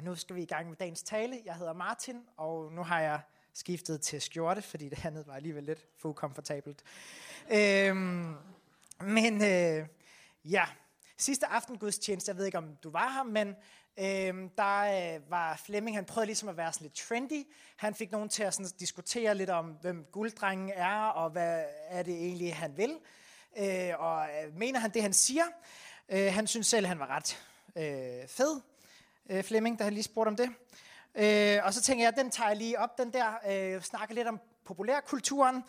Og nu skal vi i gang med dagens tale. Jeg hedder Martin, og nu har jeg skiftet til skjorte, fordi det andet var alligevel lidt for ukomfortabelt. Øhm, men øh, ja, sidste aften gudstjeneste, jeg ved ikke om du var her, men øh, der øh, var Flemming, han prøvede ligesom at være sådan lidt trendy. Han fik nogen til at sådan, diskutere lidt om, hvem gulddrengen er, og hvad er det egentlig, han vil. Øh, og øh, mener han det, han siger? Øh, han synes selv, han var ret øh, fed, øh, Flemming, der havde lige spurgt om det. Øh, og så tænker jeg, den tager jeg lige op, den der, øh, snakker lidt om populærkulturen.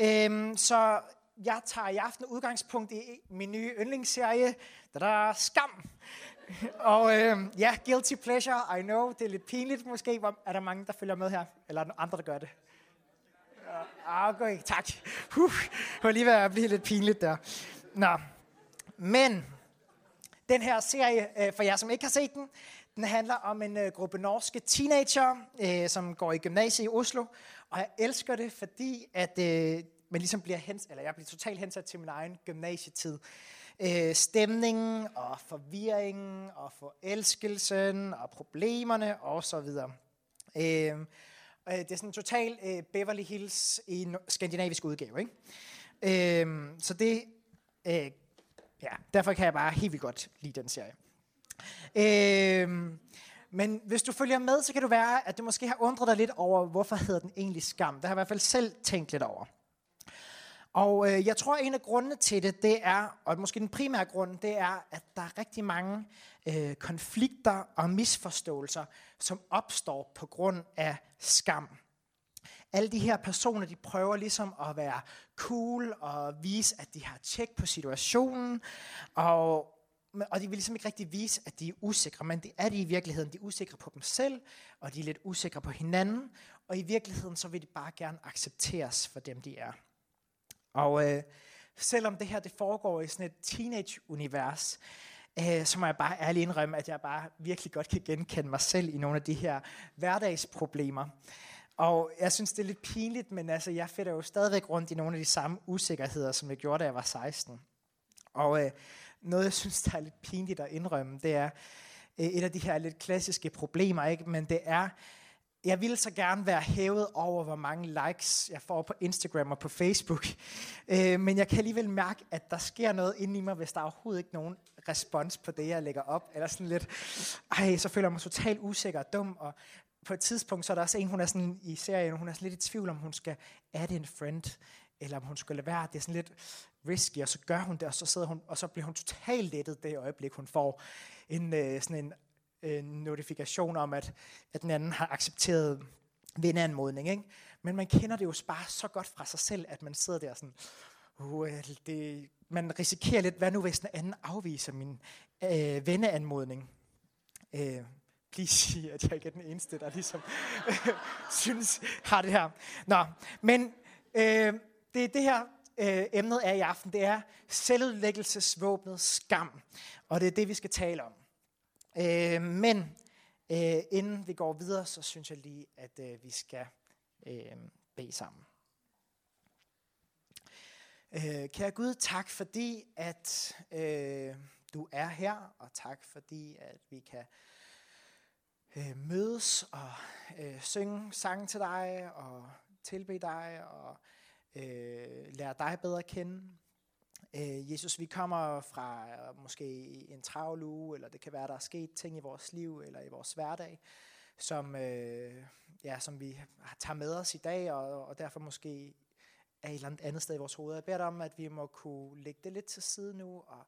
Øh, så jeg tager i aften udgangspunkt i min nye yndlingsserie, der er Skam. og øh, ja, guilty pleasure, I know, det er lidt pinligt måske. Er der mange, der følger med her? Eller er der andre, der gør det? Ah, okay, tak. Uh, var lige ved at blive lidt pinligt der. Nå, men den her serie, øh, for jer som ikke har set den, den handler om en øh, gruppe norske teenager, øh, som går i gymnasiet i Oslo. Og jeg elsker det, fordi at øh, man ligesom bliver hens, eller jeg bliver totalt hensat til min egen gymnasietid. Øh, stemningen og forvirringen og forelskelsen og problemerne og så videre. Øh, det er sådan en total Beverly Hills i en skandinavisk udgave. Ikke? så det ja, derfor kan jeg bare helt vildt godt lide den serie. Øh, men hvis du følger med, så kan det være, at du måske har undret dig lidt over, hvorfor hedder den egentlig skam. Det har jeg i hvert fald selv tænkt lidt over. Og øh, jeg tror, at en af grundene til det, det er, og måske den primære grund, det er, at der er rigtig mange øh, konflikter og misforståelser, som opstår på grund af skam. Alle de her personer, de prøver ligesom at være cool og vise, at de har tjek på situationen, og, og de vil ligesom ikke rigtig vise, at de er usikre, men det er de i virkeligheden. De er usikre på dem selv, og de er lidt usikre på hinanden, og i virkeligheden så vil de bare gerne accepteres for dem, de er. Og øh, selvom det her det foregår i sådan et teenage-univers, øh, så må jeg bare ærligt indrømme, at jeg bare virkelig godt kan genkende mig selv i nogle af de her hverdagsproblemer. Og jeg synes, det er lidt pinligt, men altså, jeg fætter jo stadigvæk rundt i nogle af de samme usikkerheder, som jeg gjorde, da jeg var 16. Og øh, noget, jeg synes, der er lidt pinligt at indrømme, det er øh, et af de her lidt klassiske problemer, ikke? men det er, jeg ville så gerne være hævet over, hvor mange likes jeg får på Instagram og på Facebook. Øh, men jeg kan alligevel mærke, at der sker noget inde i mig, hvis der er overhovedet ikke nogen respons på det, jeg lægger op. Eller sådan lidt, ej, så føler jeg mig totalt usikker og dum. Og på et tidspunkt, så er der også en, hun er sådan i serien, hun er sådan lidt i tvivl, om hun skal add en friend, eller om hun skal lade være. Det er sådan lidt risky, og så gør hun det, og så, sidder hun, og så bliver hun totalt lettet det øjeblik, hun får en, øh, sådan en øh, notifikation om, at, at den anden har accepteret vindeanmodning. Ikke? Men man kender det jo bare så godt fra sig selv, at man sidder der sådan, well, det, man risikerer lidt, hvad nu hvis den anden afviser min øh, venneanmodning? Øh, please sige, at jeg ikke er den eneste, der ligesom synes, har det her. Nå, men øh, det er det her, øh, emnet er i aften, det er selvudlæggelsesvåbnet skam. Og det er det, vi skal tale om. Øh, men øh, inden vi går videre, så synes jeg lige, at øh, vi skal øh, bede sammen. Øh, kære Gud, tak fordi, at øh, du er her, og tak fordi, at vi kan øh, mødes og øh, synge sange til dig og tilbe dig og øh, Øh, lære dig bedre at kende. Øh, Jesus, vi kommer fra øh, måske en travl uge, eller det kan være, der er sket ting i vores liv eller i vores hverdag, som, øh, ja, som vi tager med os i dag, og, og derfor måske er et eller andet andet sted i vores hoved. Jeg beder dig om, at vi må kunne lægge det lidt til side nu, og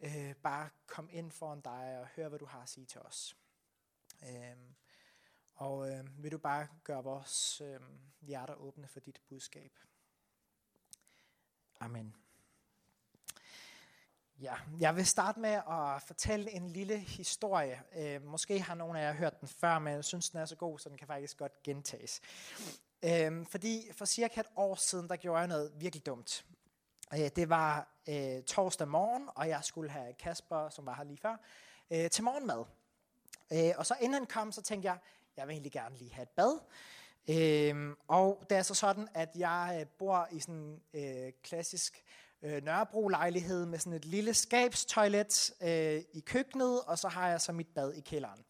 øh, bare komme ind foran dig og høre, hvad du har at sige til os. Øh, og øh, vil du bare gøre vores øh, hjerter åbne for dit budskab. Amen. Ja, jeg vil starte med at fortælle en lille historie. Øh, måske har nogle af jer hørt den før, men jeg synes, den er så god, så den kan faktisk godt gentages. Øh, fordi for cirka et år siden, der gjorde jeg noget virkelig dumt. Øh, det var øh, torsdag morgen, og jeg skulle have Kasper, som var her lige før, øh, til morgenmad. Øh, og så inden han kom, så tænkte jeg, jeg vil egentlig gerne lige have et bad. Øhm, og det er så sådan, at jeg øh, bor i sådan en øh, klassisk øh, Nørrebro-lejlighed med sådan et lille skabstoilet øh, i køkkenet, og så har jeg så mit bad i kælderen.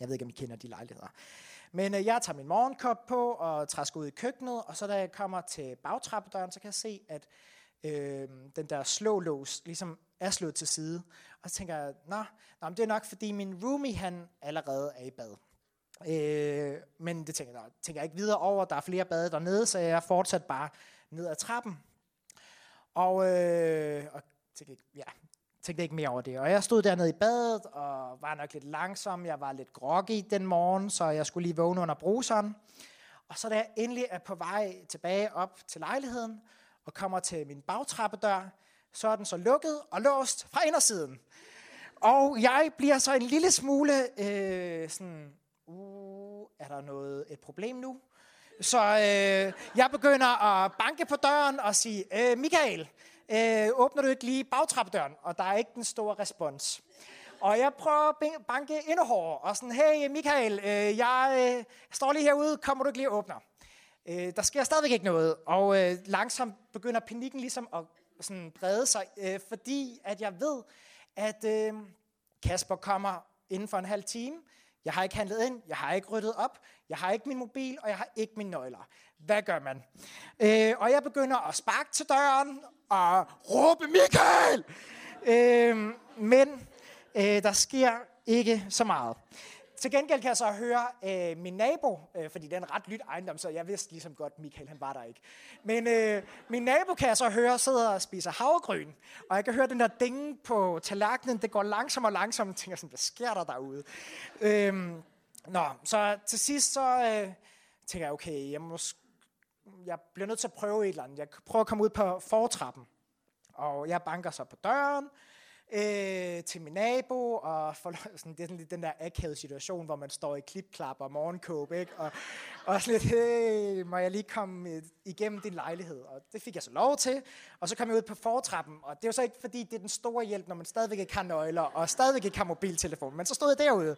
Jeg ved ikke, om I kender de lejligheder. Men øh, jeg tager min morgenkop på og træsker ud i køkkenet, og så da jeg kommer til bagtrappedøren, så kan jeg se, at øh, den der slålås ligesom er slået til side. Og så tænker jeg, nå, nå det er nok fordi min roomie han allerede er i bad. Øh, men det tænker jeg, tænker jeg ikke videre over. Der er flere bade dernede, så jeg fortsat bare ned ad trappen. Og, øh, og tænkte, ja, tænkte ikke mere over det. Og jeg stod dernede i badet og var nok lidt langsom. Jeg var lidt groggy den morgen, så jeg skulle lige vågne under bruseren. Og så da jeg endelig er på vej tilbage op til lejligheden og kommer til min bagtrappedør, så er den så lukket og låst fra indersiden. Og jeg bliver så en lille smule øh, sådan, er der noget, et problem nu? Så øh, jeg begynder at banke på døren og sige, øh, Michael, øh, åbner du ikke lige bagtrappedøren? Og der er ikke den store respons. Og jeg prøver at banke endnu hårdere, og sådan, hey Michael, øh, jeg øh, står lige herude, kommer du ikke lige og åbner? Øh, der sker stadigvæk ikke noget, og øh, langsomt begynder panikken ligesom at sådan brede sig, øh, fordi at jeg ved, at øh, Kasper kommer inden for en halv time. Jeg har ikke handlet ind, jeg har ikke ryddet op, jeg har ikke min mobil, og jeg har ikke mine nøgler. Hvad gør man? Øh, og jeg begynder at sparke til døren og råbe Michael! Øh, men øh, der sker ikke så meget. Til gengæld kan jeg så høre øh, min nabo, øh, fordi det er en ret lyt ejendom, så jeg vidste ligesom godt, Michael han var der ikke. Men øh, min nabo kan jeg så høre sidder og spiser havregryn, og jeg kan høre den der dinge på tallerkenen, det går langsomt og langsomt, og tænker sådan, hvad sker der derude? Øh, nå, så til sidst så øh, tænker jeg, okay, jeg, må, jeg bliver nødt til at prøve et eller andet. Jeg prøver at komme ud på fortrappen, og jeg banker så på døren, øh, til min nabo, og for, sådan, det er sådan lidt den der akavede situation, hvor man står i klipklap og morgenkåb, ikke? Og, og sådan lidt, hey, må jeg lige komme øh, igennem din lejlighed? Og det fik jeg så lov til, og så kom jeg ud på fortrappen, og det er jo så ikke fordi, det er den store hjælp, når man stadigvæk ikke har nøgler, og stadigvæk ikke har mobiltelefon, men så stod jeg derude.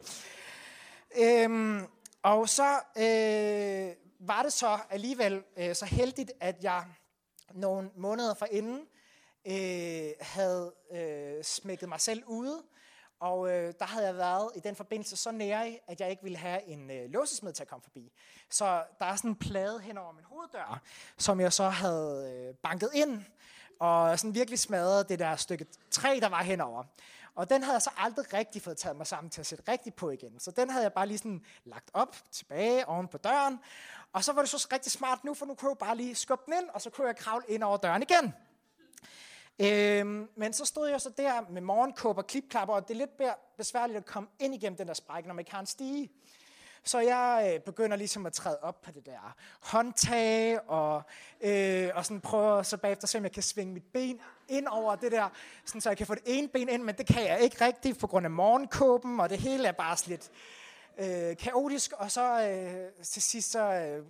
Øhm, og så øh, var det så alligevel øh, så heldigt, at jeg nogle måneder forinden øh, havde øh, smækket mig selv ude, og øh, der havde jeg været i den forbindelse så nære, at jeg ikke ville have en øh, låsesmed til at komme forbi. Så der er sådan en plade hen over min hoveddør, som jeg så havde øh, banket ind, og sådan virkelig smadret det der stykke træ, der var henover. Og den havde jeg så aldrig rigtig fået taget mig sammen til at sætte rigtigt på igen. Så den havde jeg bare lige sådan lagt op tilbage oven på døren. Og så var det så rigtig smart nu, for nu kunne jeg bare lige skubbe den ind, og så kunne jeg kravle ind over døren igen. Øhm, men så stod jeg så der med morgenkåb og klipklapper, og det er lidt mere besværligt at komme ind igennem den der sprække, når man ikke har en stige. Så jeg øh, begynder ligesom at træde op på det der håndtag, og, øh, og sådan prøver så bagefter se, om jeg kan svinge mit ben ind over det der, sådan, så jeg kan få det ene ben ind, men det kan jeg ikke rigtigt på grund af morgenkåben, og det hele er bare lidt øh, kaotisk, og så øh, til sidst så øh,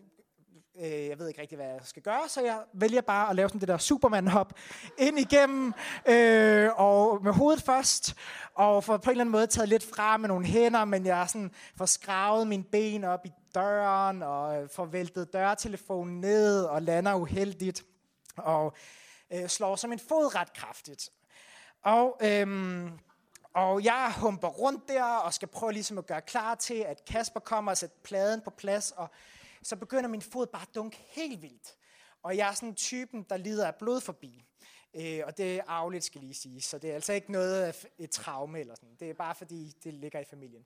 øh, jeg ved ikke rigtig, hvad jeg skal gøre, så jeg vælger bare at lave sådan det der Superman-hop ind igennem, øh, og med hovedet først, og får på en eller anden måde taget lidt fra med nogle hænder, men jeg sådan får skravet mine ben op i døren, og øh, får væltet dørtelefonen ned, og lander uheldigt, og øh, slår så min fod ret kraftigt. Og, øh, og jeg humper rundt der, og skal prøve ligesom at gøre klar til, at Kasper kommer og sætter pladen på plads, og så begynder min fod bare at dunke helt vildt. Og jeg er sådan typen, der lider af blod forbi. Øh, og det er arveligt, skal lige sige. Så det er altså ikke noget øh, af et traume eller sådan. Det er bare fordi, det ligger i familien.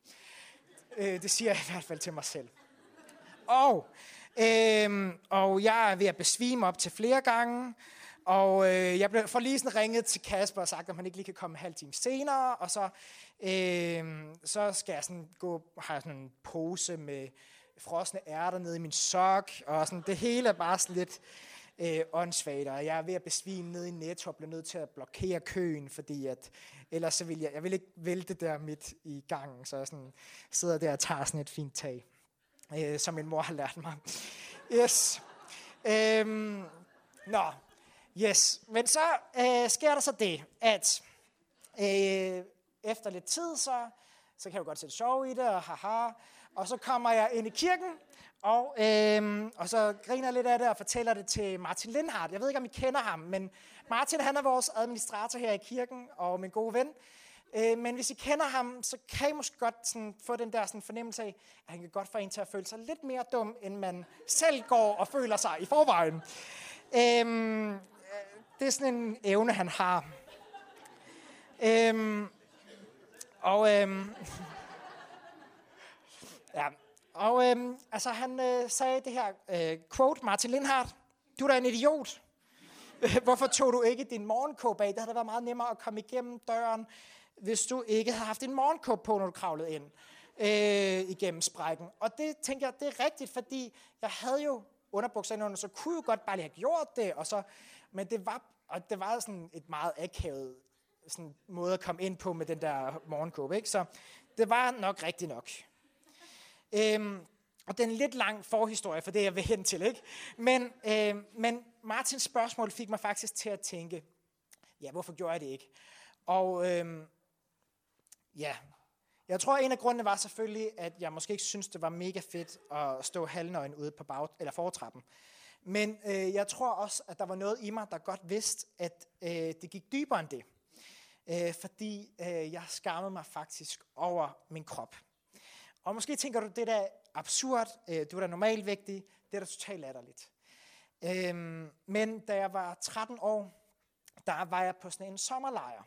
Øh, det siger jeg i hvert fald til mig selv. Og, øh, og jeg er ved at besvime op til flere gange. Og øh, jeg får lige sådan ringet til Kasper og sagt, at han ikke lige kan komme en halv time senere. Og så, øh, så skal jeg sådan gå, har jeg sådan en pose med frosne ærter nede i min sok, og sådan, det hele er bare sådan lidt øh, åndssvagt, og jeg er ved at besvime nede i Netto, og bliver nødt til at blokere køen, fordi at, ellers så vil jeg, jeg vil ikke vælte der midt i gangen, så jeg sådan, sidder der og tager sådan et fint tag, øh, som min mor har lært mig. Yes. Øhm, nå, yes. Men så øh, sker der så det, at øh, efter lidt tid, så, så kan jeg jo godt sætte sjov i det, og haha, og så kommer jeg ind i kirken, og, øhm, og så griner lidt af det og fortæller det til Martin Lindhardt. Jeg ved ikke, om I kender ham, men Martin han er vores administrator her i kirken, og min gode ven. Øh, men hvis I kender ham, så kan I måske godt sådan, få den der sådan, fornemmelse af, at han kan godt få en til at føle sig lidt mere dum, end man selv går og føler sig i forvejen. Øhm, øh, det er sådan en evne, han har. Øh, og øhm, ja, og øhm, altså, han øh, sagde det her øh, quote, Martin Lindhardt, du er da en idiot. Hvorfor tog du ikke din morgenkåb af? Det havde været meget nemmere at komme igennem døren, hvis du ikke havde haft din morgenkåb på, når du kravlede ind øh, igennem sprækken. Og det tænker jeg, det er rigtigt, fordi jeg havde jo underbukser under, så kunne jeg godt bare lige have gjort det. Og så, men det var, og det var sådan et meget akavet sådan måde at komme ind på med den der morgenkåbe. Ikke? Så det var nok rigtigt nok. Øhm, og den lidt lang forhistorie for det, jeg vil hen til. Ikke? Men, øh, men Martins spørgsmål fik mig faktisk til at tænke, ja, hvorfor gjorde jeg det ikke? Og øh, ja, jeg tror, en af grundene var selvfølgelig, at jeg måske ikke synes det var mega fedt at stå halvnøgen ude på bag, eller fortrappen. Men øh, jeg tror også, at der var noget i mig, der godt vidste, at øh, det gik dybere end det. Øh, fordi øh, jeg skammede mig faktisk over min krop. Og måske tænker du, det der er absurd, øh, du er da normalvægtig, det er da totalt latterligt. Øhm, men da jeg var 13 år, der var jeg på sådan en sommerlejr,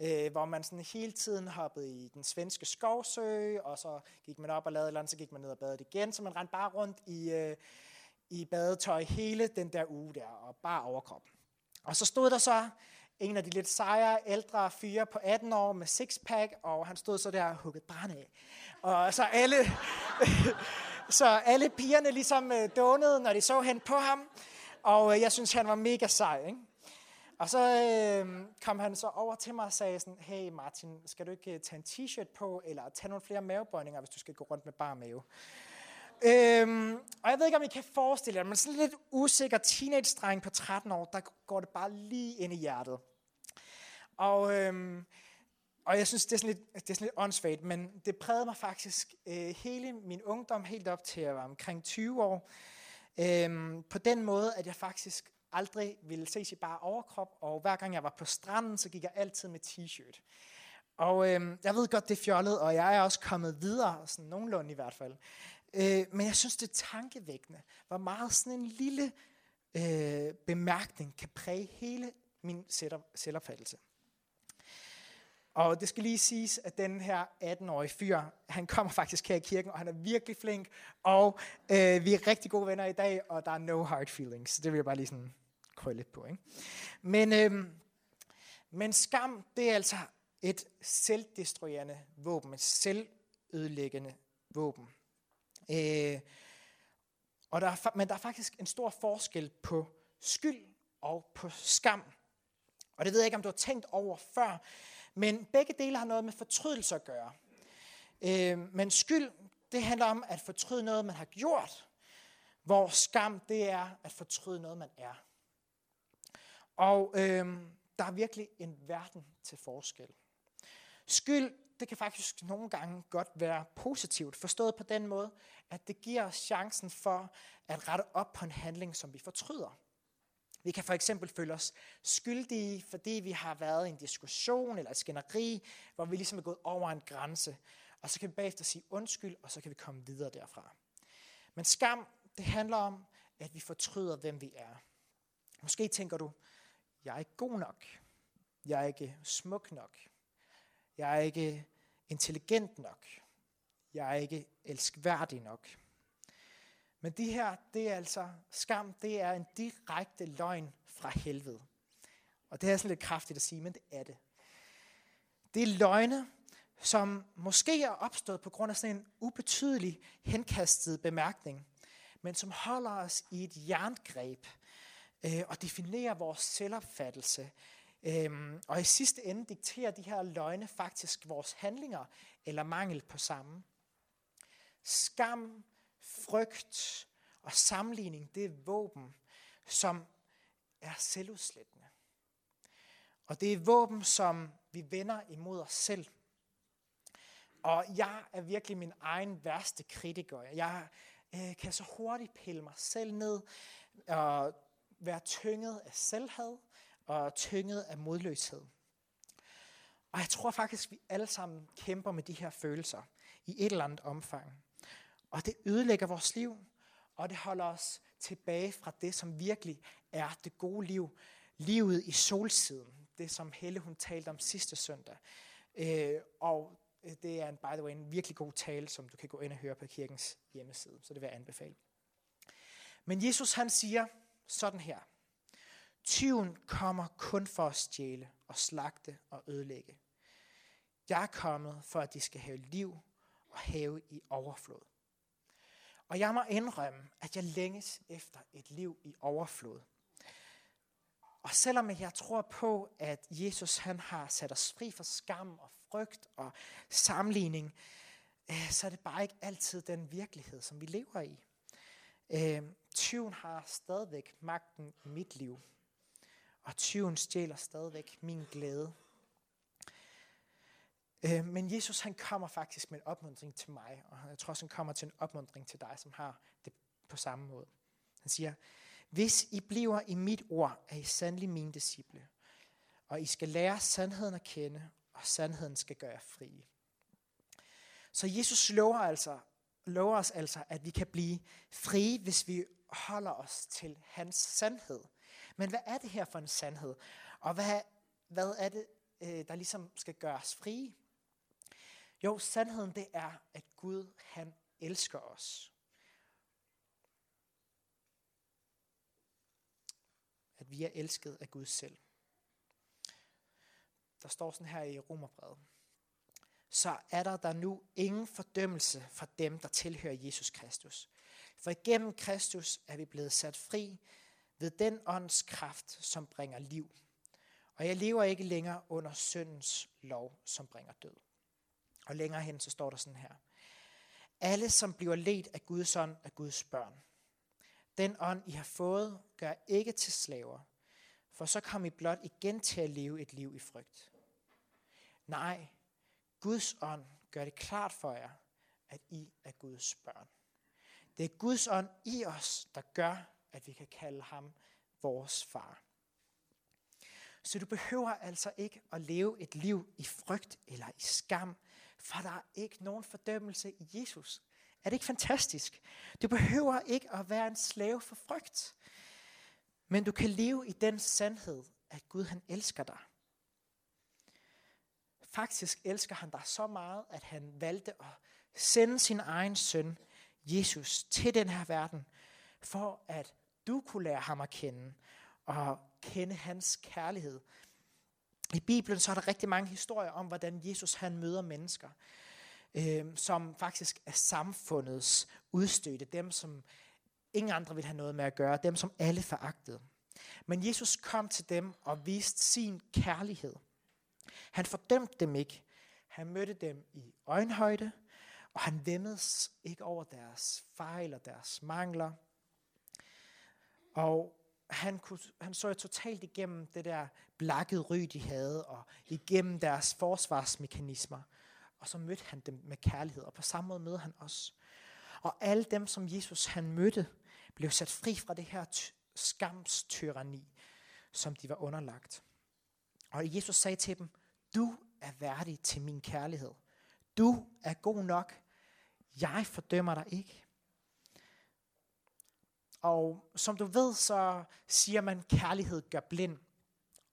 øh, hvor man sådan hele tiden hoppede i den svenske skovsø, og så gik man op og lavede et eller andet, så gik man ned og badede igen, så man rendte bare rundt i, øh, i badetøj hele den der uge der, og bare overkrop. Og så stod der så en af de lidt sejere, ældre fyre på 18 år med sixpack, og han stod så der og hugget brænde af. Og så alle, så alle pigerne ligesom øh, dånede, når de så hen på ham. Og øh, jeg synes, han var mega sej. Ikke? Og så øh, kom han så over til mig og sagde sådan, hey Martin, skal du ikke øh, tage en t-shirt på, eller tage nogle flere mavebøjninger, hvis du skal gå rundt med bare mave? Øhm, og jeg ved ikke, om I kan forestille jer, men sådan lidt usikker teenage-dreng på 13 år, der går det bare lige ind i hjertet. Og, øhm, og jeg synes, det er sådan lidt, det er sådan lidt åndssvagt, men det prægede mig faktisk øh, hele min ungdom, helt op til jeg var omkring 20 år, øhm, på den måde, at jeg faktisk aldrig ville ses i bare overkrop, og hver gang jeg var på stranden, så gik jeg altid med t-shirt. Og øhm, jeg ved godt, det er fjollet, og jeg er også kommet videre, sådan nogenlunde i hvert fald. Øh, men jeg synes, det er tankevækkende, hvor meget sådan en lille øh, bemærkning kan præge hele min selvopfattelse. Og det skal lige siges, at den her 18-årige fyr, han kommer faktisk her i kirken, og han er virkelig flink, og øh, vi er rigtig gode venner i dag, og der er no hard feelings. Så det vil jeg bare lige sådan krølle lidt på. Ikke? Men, øh, men skam, det er altså et selvdestruerende våben, et selvødelæggende våben. Øh, og der er, men der er faktisk en stor forskel på skyld og på skam. Og det ved jeg ikke, om du har tænkt over før, men begge dele har noget med fortrydelse at gøre. Øh, men skyld, det handler om at fortryde noget, man har gjort, hvor skam, det er at fortryde noget, man er. Og øh, der er virkelig en verden til forskel. Skyld, det kan faktisk nogle gange godt være positivt, forstået på den måde, at det giver os chancen for at rette op på en handling, som vi fortryder. Vi kan for eksempel føle os skyldige, fordi vi har været i en diskussion eller et skænderi, hvor vi ligesom er gået over en grænse. Og så kan vi bagefter sige undskyld, og så kan vi komme videre derfra. Men skam, det handler om, at vi fortryder, hvem vi er. Måske tænker du, jeg er ikke god nok. Jeg er ikke smuk nok. Jeg er ikke intelligent nok. Jeg er ikke elskværdig nok. Men det her, det er altså skam, det er en direkte løgn fra helvede. Og det er sådan lidt kraftigt at sige, men det er det. Det er løgne, som måske er opstået på grund af sådan en ubetydelig henkastet bemærkning, men som holder os i et jerngreb øh, og definerer vores selvopfattelse. Øh, og i sidste ende dikterer de her løgne faktisk vores handlinger eller mangel på samme. Skam frygt og sammenligning, det er våben, som er selvudslættende. Og det er våben, som vi vender imod os selv. Og jeg er virkelig min egen værste kritiker. Jeg øh, kan så hurtigt pille mig selv ned og være tynget af selvhed og tynget af modløshed. Og jeg tror faktisk, at vi alle sammen kæmper med de her følelser i et eller andet omfang. Og det ødelægger vores liv, og det holder os tilbage fra det, som virkelig er det gode liv. Livet i solsiden, det som Helle hun talte om sidste søndag. Øh, og øh, det er en, by the way en virkelig god tale, som du kan gå ind og høre på kirkens hjemmeside, så det vil jeg anbefale. Men Jesus han siger sådan her. Tyven kommer kun for at stjæle og slagte og ødelægge. Jeg er kommet for, at de skal have liv og have i overflod. Og jeg må indrømme, at jeg længes efter et liv i overflod. Og selvom jeg tror på, at Jesus han har sat os fri for skam og frygt og sammenligning, øh, så er det bare ikke altid den virkelighed, som vi lever i. Øh, tyven har stadigvæk magten i mit liv, og tyven stjæler stadigvæk min glæde. Øh, men Jesus han kommer faktisk med en opmundring til mig, og jeg tror også han kommer til en opmundring til dig, som har det på samme måde. Han siger, hvis I bliver i mit ord, er I sandelig mine disciple, og I skal lære sandheden at kende, og sandheden skal gøre jer frie. Så Jesus lover, altså, lover os altså, at vi kan blive frie, hvis vi holder os til hans sandhed. Men hvad er det her for en sandhed? Og hvad, hvad er det, øh, der ligesom skal gøres fri? frie? Jo, sandheden det er, at Gud han elsker os. At vi er elsket af Gud selv. Der står sådan her i Romerbrevet. Så er der der nu ingen fordømmelse for dem, der tilhører Jesus Kristus. For igennem Kristus er vi blevet sat fri ved den ånds kraft, som bringer liv. Og jeg lever ikke længere under syndens lov, som bringer død. Og længere hen, så står der sådan her. Alle, som bliver ledt af Guds ånd, er Guds børn. Den ånd, I har fået, gør ikke til slaver, for så kommer I blot igen til at leve et liv i frygt. Nej, Guds ånd gør det klart for jer, at I er Guds børn. Det er Guds ånd i os, der gør, at vi kan kalde ham vores far. Så du behøver altså ikke at leve et liv i frygt eller i skam, for der er ikke nogen fordømmelse i Jesus. Er det ikke fantastisk? Du behøver ikke at være en slave for frygt, men du kan leve i den sandhed, at Gud han elsker dig. Faktisk elsker han dig så meget, at han valgte at sende sin egen søn, Jesus, til den her verden, for at du kunne lære ham at kende, og kende hans kærlighed. I Bibelen så er der rigtig mange historier om, hvordan Jesus han møder mennesker, øh, som faktisk er samfundets udstødte, dem som ingen andre vil have noget med at gøre, dem som alle foragtede. Men Jesus kom til dem og viste sin kærlighed. Han fordømte dem ikke. Han mødte dem i øjenhøjde, og han vemmedes ikke over deres fejl og deres mangler. Og han, kunne, han så totalt igennem det der blakkede ry, de havde, og igennem deres forsvarsmekanismer. Og så mødte han dem med kærlighed, og på samme måde mødte han os. Og alle dem, som Jesus han mødte, blev sat fri fra det her skamstyranni som de var underlagt. Og Jesus sagde til dem, du er værdig til min kærlighed. Du er god nok. Jeg fordømmer dig ikke. Og som du ved, så siger man, kærlighed gør blind.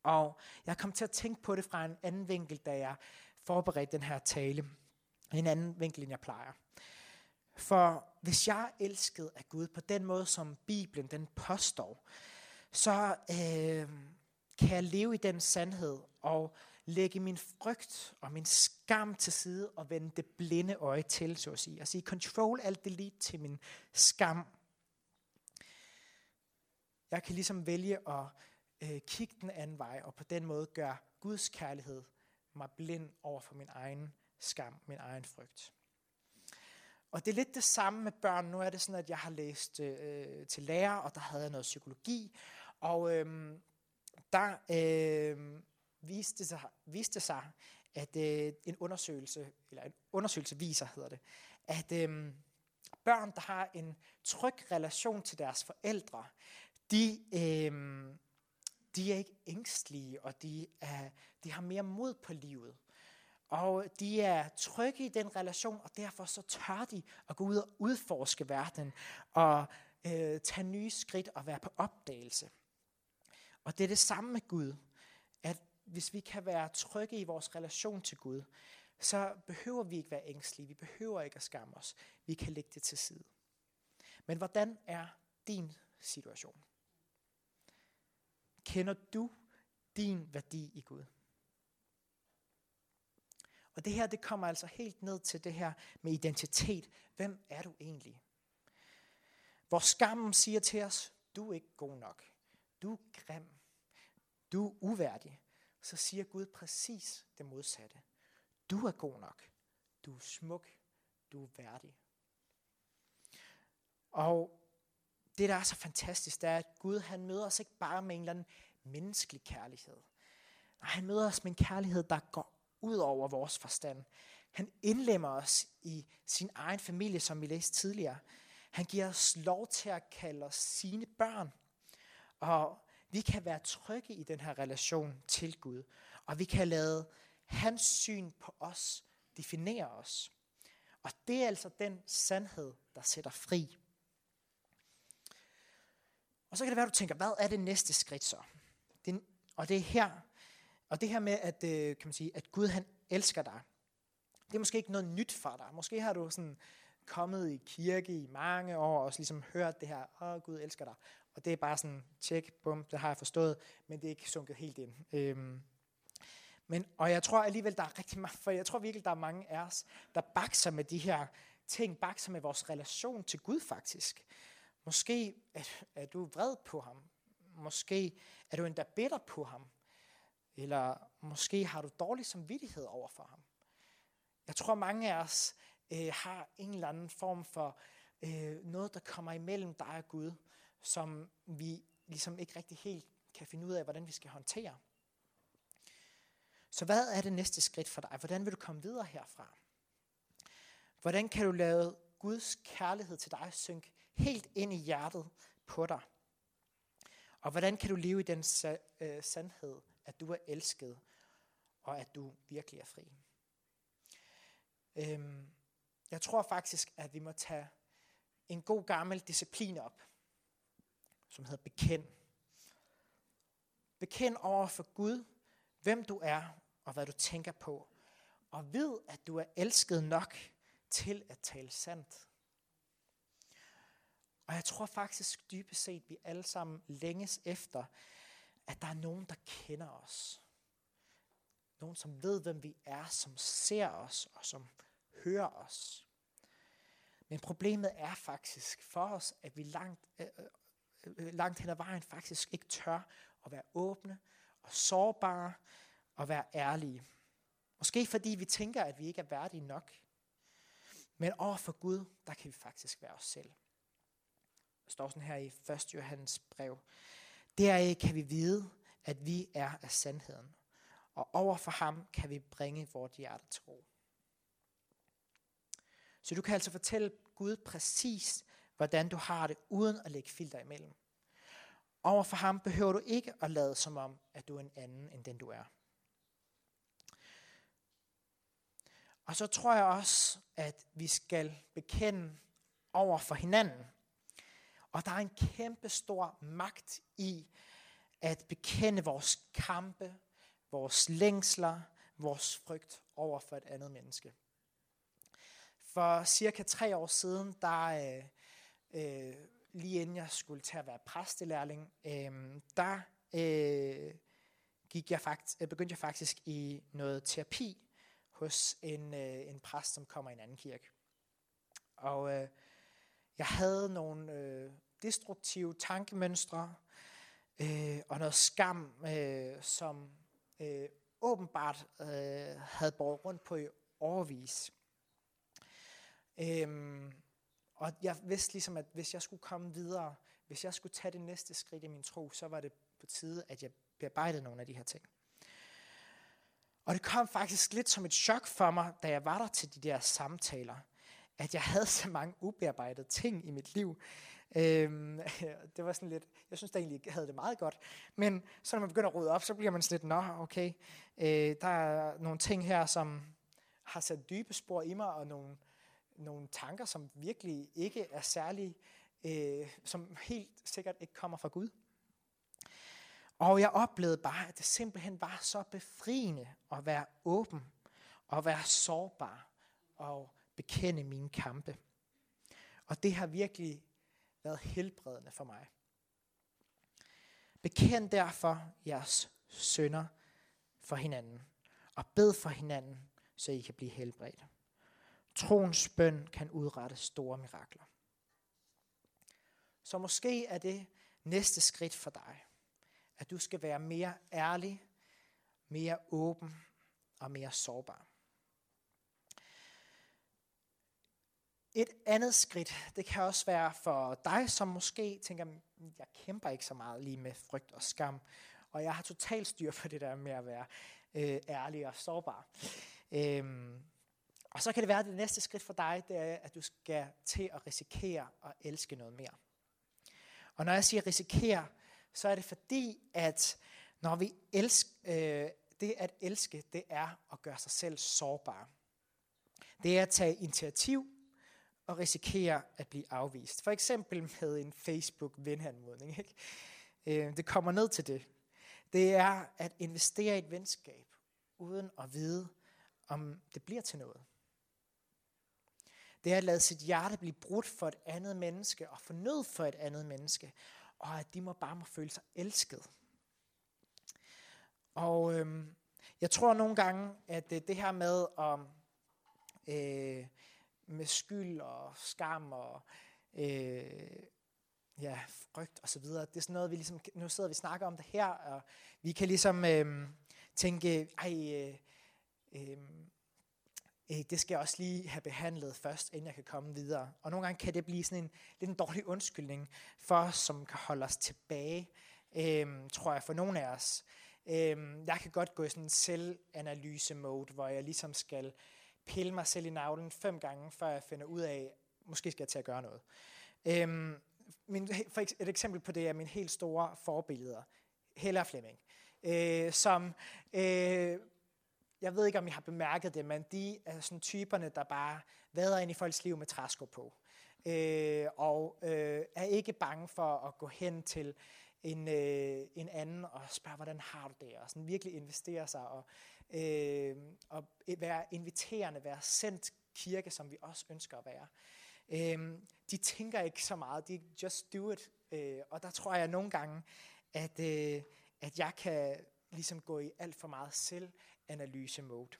Og jeg kom til at tænke på det fra en anden vinkel, da jeg forberedte den her tale. En anden vinkel, end jeg plejer. For hvis jeg er elsket af Gud på den måde, som Bibelen den påstår, så øh, kan jeg leve i den sandhed og lægge min frygt og min skam til side og vende det blinde øje til, så at sige. Og sige, control alt delete til min skam. Jeg kan ligesom vælge at øh, kigge den anden vej, og på den måde gøre Guds kærlighed mig blind over for min egen skam, min egen frygt. Og det er lidt det samme med børn. Nu er det sådan, at jeg har læst øh, til lærer, og der havde jeg noget psykologi. Og øh, der øh, viste, sig, viste sig, at øh, en undersøgelse, eller en undersøgelse viser, hedder det, at øh, børn, der har en tryg relation til deres forældre, de, øh, de er ikke ængstlige, og de, er, de har mere mod på livet. Og de er trygge i den relation, og derfor så tør de at gå ud og udforske verden, og øh, tage nye skridt og være på opdagelse. Og det er det samme med Gud, at hvis vi kan være trygge i vores relation til Gud, så behøver vi ikke være ængstelige, vi behøver ikke at skamme os, vi kan lægge det til side. Men hvordan er din situation? Kender du din værdi i Gud? Og det her, det kommer altså helt ned til det her med identitet. Hvem er du egentlig? Hvor skammen siger til os, du er ikke god nok. Du er grim. Du er uværdig. Så siger Gud præcis det modsatte. Du er god nok. Du er smuk. Du er værdig. Og det, der er så fantastisk, det er, at Gud han møder os ikke bare med en eller anden menneskelig kærlighed. Nej, han møder os med en kærlighed, der går ud over vores forstand. Han indlemmer os i sin egen familie, som vi læste tidligere. Han giver os lov til at kalde os sine børn. Og vi kan være trygge i den her relation til Gud. Og vi kan lade hans syn på os definere os. Og det er altså den sandhed, der sætter fri. Og så kan det være, at du tænker, hvad er det næste skridt så? Det, og det er her, og det her med, at, øh, kan man sige, at Gud han elsker dig, det er måske ikke noget nyt for dig. Måske har du sådan kommet i kirke i mange år, og ligesom hørt det her, åh, Gud elsker dig. Og det er bare sådan, tjek, bum, det har jeg forstået, men det er ikke sunket helt ind. Øhm, men, og jeg tror alligevel, der er rigtig mange, for jeg tror virkelig, der er mange af os, der bakser med de her ting, bakser med vores relation til Gud faktisk. Måske er, er du vred på ham. Måske er du endda bitter på ham. Eller måske har du dårlig samvittighed over for ham. Jeg tror, mange af os øh, har en eller anden form for øh, noget, der kommer imellem dig og Gud, som vi ligesom ikke rigtig helt kan finde ud af, hvordan vi skal håndtere. Så hvad er det næste skridt for dig? Hvordan vil du komme videre herfra? Hvordan kan du lade Guds kærlighed til dig synke helt ind i hjertet på dig? Og hvordan kan du leve i den øh, sandhed, at du er elsket, og at du virkelig er fri? Øhm, jeg tror faktisk, at vi må tage en god gammel disciplin op, som hedder bekend. Bekend over for Gud, hvem du er og hvad du tænker på. Og ved, at du er elsket nok til at tale sandt. Og jeg tror faktisk dybest set, vi alle sammen længes efter, at der er nogen, der kender os. Nogen, som ved, hvem vi er, som ser os og som hører os. Men problemet er faktisk for os, at vi langt, øh, øh, øh langt hen ad vejen faktisk ikke tør at være åbne og sårbare og være ærlige. Måske fordi vi tænker, at vi ikke er værdige nok. Men over for Gud, der kan vi faktisk være os selv. Der står sådan her i 1. Johannes brev. Deraf kan vi vide, at vi er af sandheden. Og over for ham kan vi bringe vores hjerte til ro. Så du kan altså fortælle Gud præcis, hvordan du har det, uden at lægge filter imellem. Over for ham behøver du ikke at lade som om, at du er en anden end den du er. Og så tror jeg også, at vi skal bekende over for hinanden. Og der er en kæmpe stor magt i at bekende vores kampe, vores længsler, vores frygt over for et andet menneske. For cirka tre år siden, der øh, øh, lige inden jeg skulle til at være præstelærling, øh, der øh, gik jeg faktisk, øh, begyndte jeg faktisk i noget terapi hos en, øh, en præst, som kommer i en anden kirke. Og øh, jeg havde nogle øh, destruktive tankemønstre øh, og noget skam, øh, som øh, åbenbart øh, havde båret rundt på i overvis. Øhm, og jeg vidste ligesom, at hvis jeg skulle komme videre, hvis jeg skulle tage det næste skridt i min tro, så var det på tide, at jeg bearbejdede nogle af de her ting. Og det kom faktisk lidt som et chok for mig, da jeg var der til de der samtaler, at jeg havde så mange ubearbejdede ting i mit liv. Øhm, det var sådan lidt, jeg synes da egentlig, jeg havde det meget godt. Men så når man begynder at rode op, så bliver man sådan lidt, nå okay, øh, der er nogle ting her, som har sat dybe spor i mig, og nogle, nogle tanker, som virkelig ikke er særlig, øh, som helt sikkert ikke kommer fra Gud. Og jeg oplevede bare, at det simpelthen var så befriende at være åben, og være sårbar, og bekende mine kampe. Og det har virkelig været helbredende for mig. Bekend derfor jeres sønder for hinanden, og bed for hinanden, så I kan blive helbredt. Troens bøn kan udrette store mirakler. Så måske er det næste skridt for dig, at du skal være mere ærlig, mere åben og mere sårbar. Et andet skridt, det kan også være for dig, som måske tænker, mm, jeg kæmper ikke så meget lige med frygt og skam, og jeg har totalt styr på det der med at være øh, ærlig og sårbar. Øhm, og så kan det være, at det næste skridt for dig, det er, at du skal til at risikere at elske noget mere. Og når jeg siger risikere, så er det fordi, at når vi elsker, øh, det at elske, det er at gøre sig selv sårbar. Det er at tage initiativ og risikere at blive afvist. For eksempel med en Facebook-venanmodning. Ikke? Øh, det kommer ned til det. Det er at investere i et venskab, uden at vide, om det bliver til noget. Det er at lade sit hjerte blive brudt for et andet menneske, og fornød for et andet menneske, og at de må bare må føle sig elsket. Og øhm, jeg tror nogle gange, at det, det her med at øh, med skyld og skam og øh, ja, frygt og så videre. Det er sådan noget, vi ligesom, nu sidder vi og snakker om det her, og vi kan ligesom øh, tænke, ej, øh, øh, øh, det skal jeg også lige have behandlet først, inden jeg kan komme videre. Og nogle gange kan det blive sådan en lidt en dårlig undskyldning for os, som kan holde os tilbage, øh, tror jeg, for nogle af os. Øh, jeg kan godt gå i sådan en selvanalyse-mode, hvor jeg ligesom skal pille mig selv i navlen fem gange, før jeg finder ud af, måske skal jeg til at gøre noget. Øhm, min, for et eksempel på det er mine helt store forbilleder, Hella Flemming, øh, som, øh, jeg ved ikke om I har bemærket det, men de er sådan typerne, der bare vader ind i folks liv med træsko på. Øh, og øh, er ikke bange for at gå hen til en, øh, en anden og spørge, hvordan har du det? Og sådan virkelig investere sig og, øh, og være inviterende, være sendt kirke, som vi også ønsker at være. Øh, de tænker ikke så meget, de just do it. Øh, og der tror jeg nogle gange, at, øh, at jeg kan ligesom gå i alt for meget selvanalyse mode.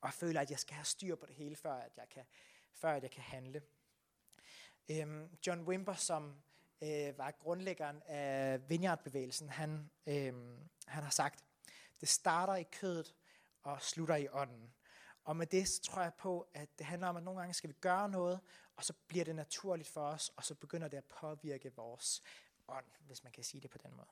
Og føler, at jeg skal have styr på det hele, før at jeg kan, før at jeg kan handle. Øhm, John Wimber, som øh, var grundlæggeren af Vineyard-bevægelsen, han, øhm, han har sagt, det starter i kødet og slutter i ånden. Og med det så tror jeg på, at det handler om, at nogle gange skal vi gøre noget, og så bliver det naturligt for os, og så begynder det at påvirke vores ånd, hvis man kan sige det på den måde.